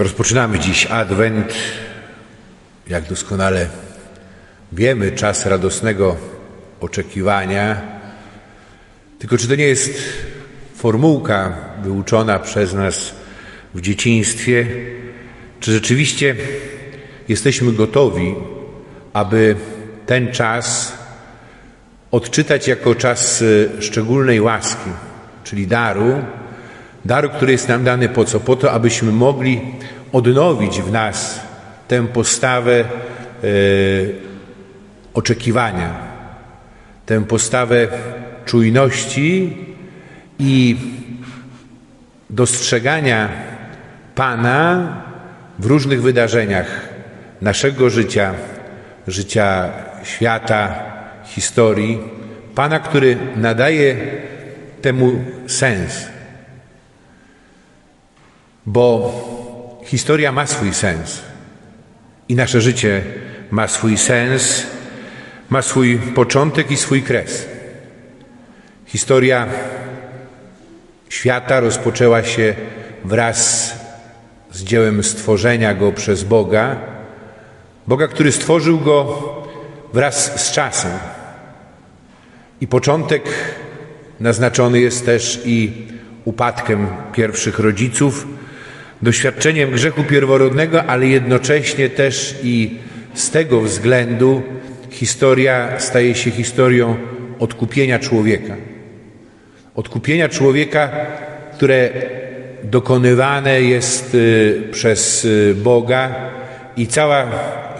Rozpoczynamy dziś Adwent. Jak doskonale wiemy, czas radosnego oczekiwania. Tylko czy to nie jest formułka wyuczona przez nas w dzieciństwie? Czy rzeczywiście jesteśmy gotowi, aby ten czas odczytać jako czas szczególnej łaski, czyli daru, daru, który jest nam dany po co? Po to, abyśmy mogli odnowić w nas tę postawę e, oczekiwania, tę postawę czujności i dostrzegania Pana w różnych wydarzeniach naszego życia, życia świata, historii. Pana, który nadaje temu sens. Bo historia ma swój sens i nasze życie ma swój sens, ma swój początek i swój kres. Historia świata rozpoczęła się wraz z dziełem stworzenia go przez Boga, Boga, który stworzył go wraz z czasem. I początek naznaczony jest też i upadkiem pierwszych rodziców, doświadczeniem grzechu pierworodnego, ale jednocześnie też i z tego względu historia staje się historią odkupienia człowieka. Odkupienia człowieka, które dokonywane jest y, przez y, Boga i cała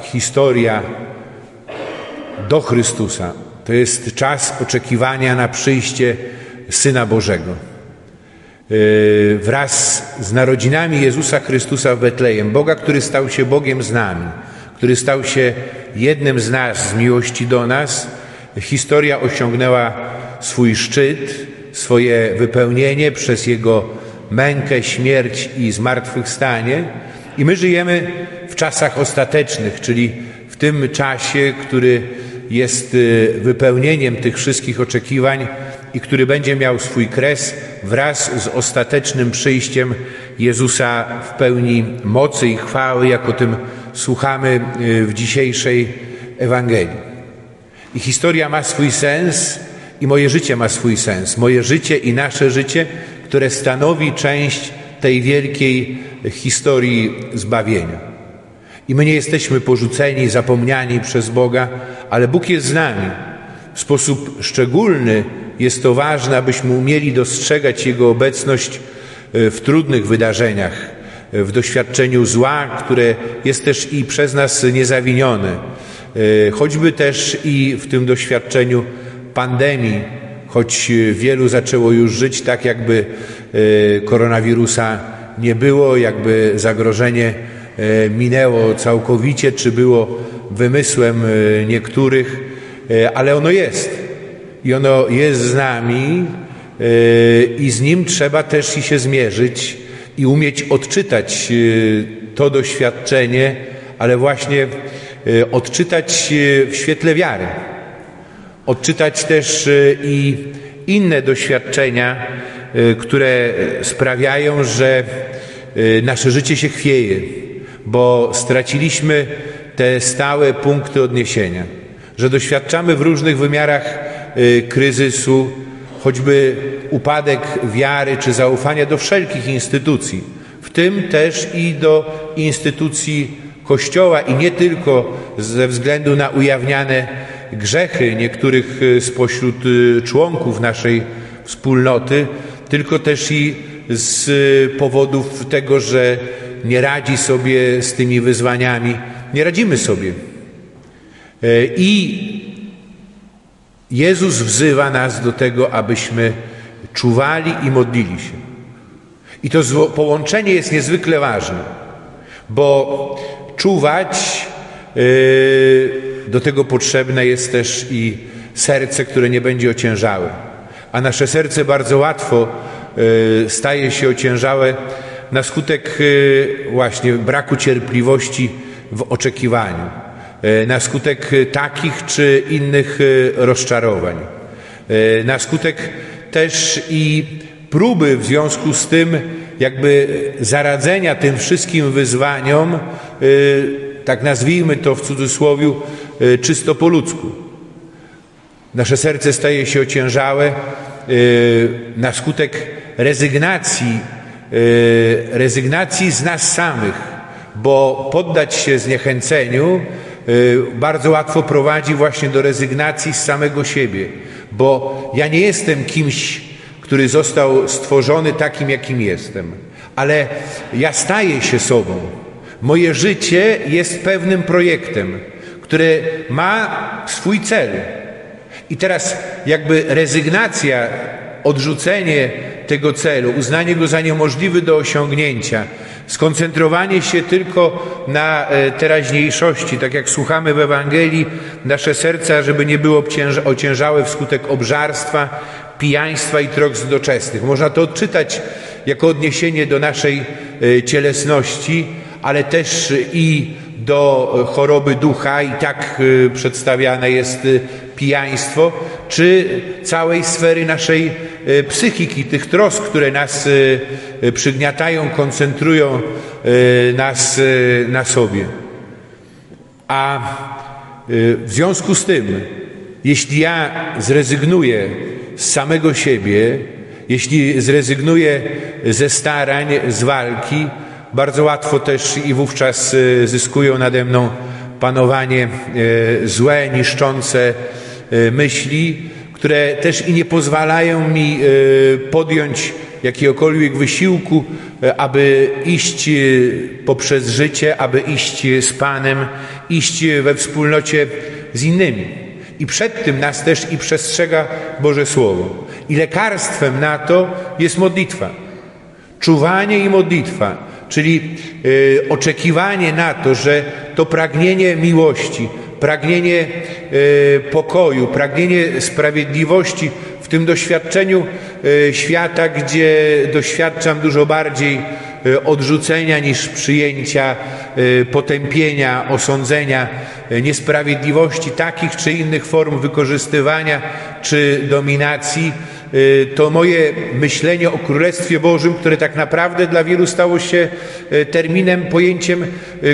historia do Chrystusa to jest czas oczekiwania na przyjście Syna Bożego. Yy, wraz z narodzinami Jezusa Chrystusa w Betlejem, Boga, który stał się Bogiem z nami, który stał się jednym z nas z miłości do nas, historia osiągnęła swój szczyt, swoje wypełnienie przez Jego mękę, śmierć i zmartwychwstanie. I my żyjemy w czasach ostatecznych, czyli w tym czasie, który jest y, wypełnieniem tych wszystkich oczekiwań i który będzie miał swój kres wraz z ostatecznym przyjściem Jezusa w pełni mocy i chwały, jak o tym słuchamy y, w dzisiejszej Ewangelii. I historia ma swój sens i moje życie ma swój sens. Moje życie i nasze życie, które stanowi część tej wielkiej historii zbawienia. I my nie jesteśmy porzuceni, zapomniani przez Boga, ale Bóg jest z nami. W sposób szczególny jest to ważne, abyśmy umieli dostrzegać Jego obecność e, w trudnych wydarzeniach, e, w doświadczeniu zła, które jest też i przez nas niezawinione, e, choćby też i w tym doświadczeniu pandemii, choć wielu zaczęło już żyć tak, jakby koronawirusa nie było, jakby zagrożenie minęło całkowicie, czy było wymysłem niektórych, ale ono jest i ono jest z nami e, i z nim trzeba też i się zmierzyć i umieć odczytać e, to doświadczenie, ale właśnie e, odczytać w świetle wiary. Odczytać też i inne doświadczenia, które sprawiają, że nasze życie się chwieje, bo straciliśmy te stałe punkty odniesienia, że doświadczamy w różnych wymiarach kryzysu, choćby upadek wiary czy zaufania do wszelkich instytucji, w tym też i do instytucji Kościoła i nie tylko ze względu na ujawniane grzechy niektórych y, spośród y, członków naszej wspólnoty, tylko też i z powodów tego, że nie radzi sobie z tymi wyzwaniami, nie radzimy sobie. I Jezus wzywa nas do tego, abyśmy czuwali i modlili się. I to połączenie jest niezwykle ważne, bo czuwać yy, do tego potrzebne jest też i serce, które nie będzie ociężałe. A nasze serce bardzo łatwo yy, staje się ociężałe na skutek yy, właśnie braku cierpliwości w oczekiwaniu. E, na skutek takich czy innych e, rozczarowań, e, na skutek też i próby w związku z tym jakby zaradzenia tym wszystkim wyzwaniom, tak nazwijmy to w cudzysłowie, czysto po ludzku. Nasze serce staje się ociężałe na skutek rezygnacji, rezygnacji z nas samych, bo poddać się zniechęceniu bardzo łatwo prowadzi właśnie do rezygnacji z samego siebie, bo ja nie jestem kimś, który został stworzony takim, jakim jestem, ale ja staję się sobą. Moje życie jest pewnym projektem, który ma swój cel. I teraz jakby rezygnacja, odrzucenie tego celu, uznanie go za niemożliwy do osiągnięcia, skoncentrowanie się tylko na e, teraźniejszości, tak jak słuchamy w Ewangelii, nasze serca, żeby nie były ociężałe wskutek obżarstwa, pijaństwa i trosk doczesnych. Można to odczytać jako odniesienie do naszej e, cielesności, ale też i do choroby ducha i tak e, przedstawiane jest pijaństwo, czy całej sfery naszej e, psychiki, tych trosk, które nas e, e, przygniatają, koncentrują nas na sobie. A w związku z tym, jeśli ja zrezygnuję z samego siebie, jeśli zrezygnuję ze starań, z walki, bardzo łatwo też i wówczas zyskują nade mną panowanie złe, niszczące myśli, które też i nie pozwalają mi podjąć jakiegokolwiek wysiłku, e, aby iść poprzez życie, aby iść z Panem, iść we wspólnocie z innymi. I przed tym nas też i przestrzega Boże Słowo. I lekarstwem na to jest modlitwa. Czuwanie i modlitwa, czyli oczekiwanie na to, że to pragnienie miłości, pragnienie e, pokoju, pragnienie sprawiedliwości tym doświadczeniu e, świata, gdzie doświadczam dużo bardziej e, odrzucenia niż przyjęcia, potępienia, osądzenia, niesprawiedliwości takich czy innych form wykorzystywania czy dominacji, to moje myślenie o Królestwie Bożym, które tak naprawdę dla wielu stało się terminem, pojęciem,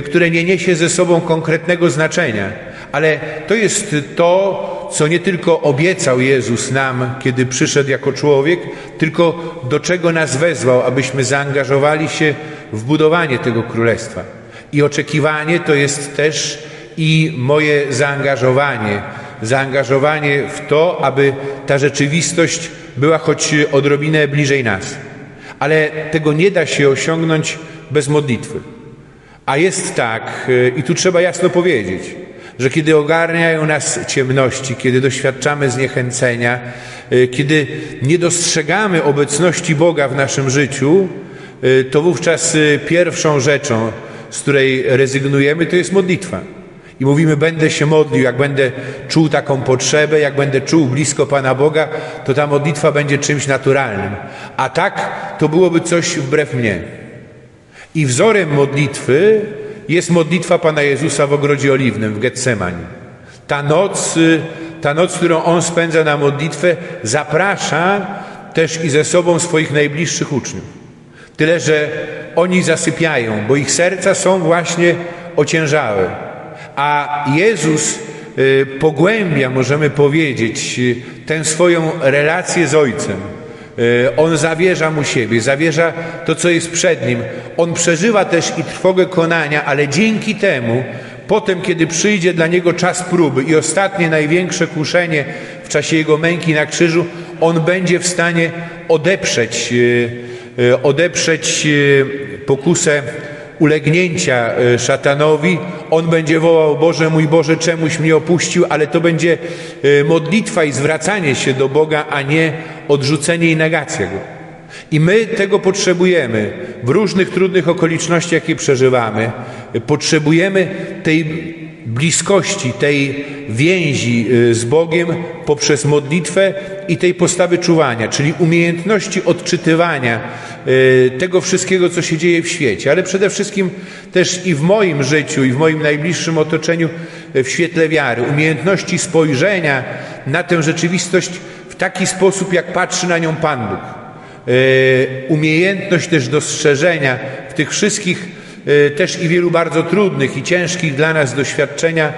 które nie niesie ze sobą konkretnego znaczenia. Ale to jest to, co nie tylko obiecał Jezus nam, kiedy przyszedł jako człowiek, tylko do czego nas wezwał, abyśmy zaangażowali się w budowanie tego królestwa. I oczekiwanie to jest też i moje zaangażowanie, zaangażowanie w to, aby ta rzeczywistość była choć odrobinę bliżej nas. Ale tego nie da się osiągnąć bez modlitwy. A jest tak, i tu trzeba jasno powiedzieć, że kiedy ogarniają nas ciemności, kiedy doświadczamy zniechęcenia, y, kiedy nie dostrzegamy obecności Boga w naszym życiu, y, to wówczas y, pierwszą rzeczą, z której rezygnujemy, to jest modlitwa. I mówimy, będę się modlił, jak będę czuł taką potrzebę, jak będę czuł blisko Pana Boga, to ta modlitwa będzie czymś naturalnym. A tak to byłoby coś wbrew mnie. I wzorem modlitwy jest modlitwa Pana Jezusa w ogrodzie oliwnym w Getsemani. Ta noc, y, ta noc, którą On spędza na modlitwę, zaprasza też i ze sobą swoich najbliższych uczniów. Tyle, że oni zasypiają, bo ich serca są właśnie ociężałe. A Jezus y, pogłębia, możemy powiedzieć, y, tę swoją relację z Ojcem. E, on zawierza mu siebie, zawierza to, co jest przed nim. On przeżywa też i trwogę konania, ale dzięki temu, potem, kiedy przyjdzie dla niego czas próby i ostatnie, największe kuszenie w czasie jego męki na krzyżu, on będzie w stanie odeprzeć, e, e, odeprzeć pokusę ulegnięcia szatanowi, on będzie wołał: Boże mój Boże, czemuś mnie opuścił, ale to będzie modlitwa i zwracanie się do Boga, a nie odrzucenie i negacja Go. I my tego potrzebujemy w różnych trudnych okolicznościach, jakie przeżywamy. Potrzebujemy tej bliskości, tej więzi y, z Bogiem poprzez modlitwę i tej postawy czuwania, czyli umiejętności odczytywania y, tego wszystkiego, co się dzieje w świecie, ale przede wszystkim też i w moim życiu, i w moim najbliższym otoczeniu y, w świetle wiary, umiejętności spojrzenia na tę rzeczywistość w taki sposób, jak patrzy na nią Pan Bóg. umiejętność też dostrzeżenia w tych wszystkich też i wielu bardzo trudnych i ciężkich dla nas doświadczenia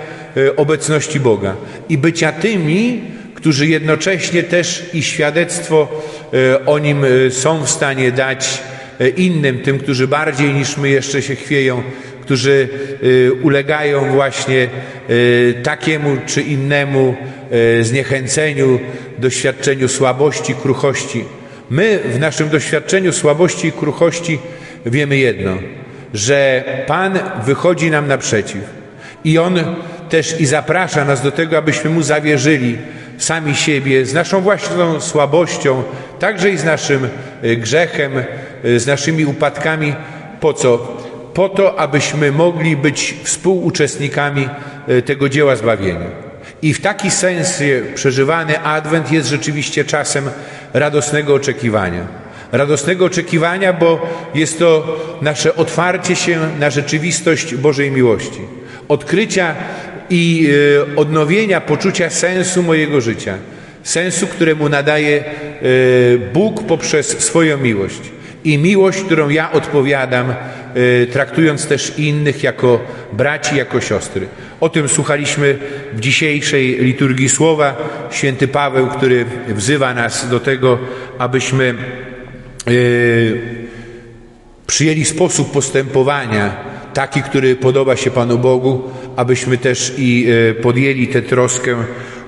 obecności Boga i bycia tymi, którzy jednocześnie też i świadectwo o Nim są w stanie dać innym, tym, którzy bardziej niż my jeszcze się chwieją, którzy ulegają właśnie takiemu czy innemu zniechęceniu, doświadczeniu słabości, kruchości. My w naszym doświadczeniu słabości i kruchości wiemy jedno, że Pan wychodzi nam naprzeciw i On też i zaprasza nas do tego, abyśmy Mu zawierzyli sami siebie z naszą własną słabością, także i z naszym grzechem, z naszymi upadkami. Po co? Po to, abyśmy mogli być współuczestnikami tego dzieła zbawienia. I w taki sens przeżywany Adwent jest rzeczywiście czasem radosnego oczekiwania. Radosnego oczekiwania, bo jest to nasze otwarcie się na rzeczywistość Bożej miłości, odkrycia i odnowienia poczucia sensu mojego życia, sensu, któremu nadaje Bóg poprzez swoją miłość. I miłość, którą ja odpowiadam, traktując też innych jako braci, jako siostry. O tym słuchaliśmy w dzisiejszej liturgii słowa. Święty Paweł, który wzywa nas do tego, abyśmy przyjęli sposób postępowania, taki, który podoba się Panu Bogu, abyśmy też i podjęli tę troskę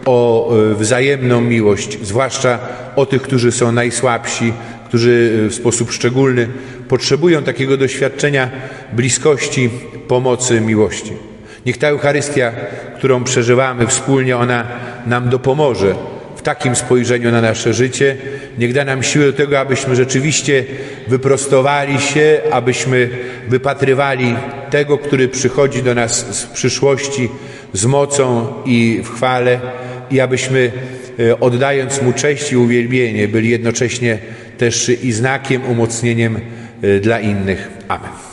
o wzajemną miłość, zwłaszcza o tych, którzy są najsłabsi, którzy w sposób szczególny potrzebują takiego doświadczenia bliskości, pomocy, miłości. Niech ta Eucharystia, którą przeżywamy wspólnie, ona nam dopomoże w takim spojrzeniu na nasze życie. Niech da nam siłę do tego, abyśmy rzeczywiście wyprostowali się, abyśmy wypatrywali tego, który przychodzi do nas z przyszłości z mocą i w chwale i abyśmy oddając Mu cześć i uwielbienie byli jednocześnie też i znakiem, umocnieniem dla innych. Amen.